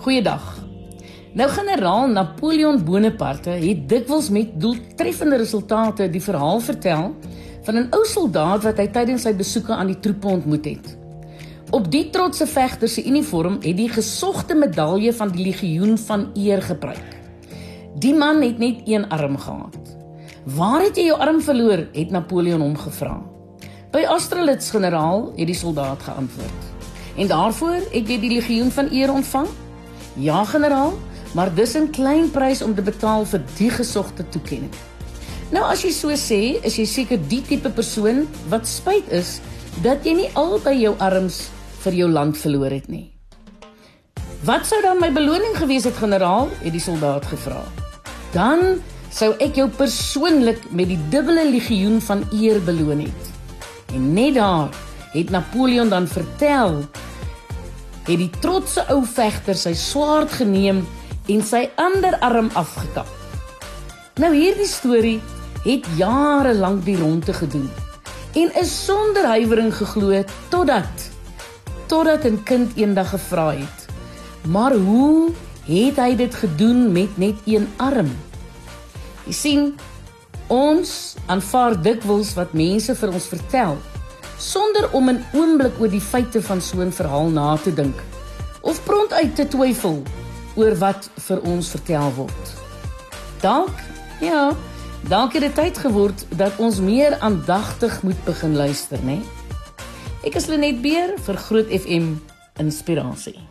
Goeiedag. Nou generaal Napoleon Bonaparte het dikwels met doeltreffende resultate die verhaal vertel van 'n ou soldaat wat hy tydens sy besoeke aan die troepe ontmoet het. Op die trotse vegter se uniform het die gesogte medalje van die legioen van eer gepryk. Die man het net een arm gehad. "Waar het jy jou arm verloor?" het Napoleon hom gevra. "By Austerlitz, generaal," het die soldaat geantwoord. "En daarvoor het jy die legioen van eer ontvang?" "Ja, generaal, maar dis 'n klein prys om te betaal vir die gesogte toekenning." Nou as jy so sê, is jy seker die tipe persoon wat spyt is dat jy nie albei jou arms vir jou land verloor het nie. Wat sou dan my beloning gewees het, generaal? het die soldaat gevra. Dan sou ek jou persoonlik met die dubbele legioen van eer beloon het. En net daar het Napoleon dan vertel het die trotse ou vegter sy swaard geneem en sy ander arm afgekap. Nou hierdie storie het jare lank die ronde gedoen en is sonder huiwering geglo totdat totdat 'n kind eendag gevra het: "Maar hoe het hy dit gedoen met net een arm?" Jy sien, ons aanvaar dikwels wat mense vir ons vertel sonder om 'n oomblik oor die feite van so 'n verhaal na te dink of pront uit te twyfel oor wat vir ons vertel word. Dalk, ja, dalk het dit tyd geword dat ons meer aandagtig moet begin luister, né? Nee? Ek is Lenet Beer vir Groot FM Inspirasie.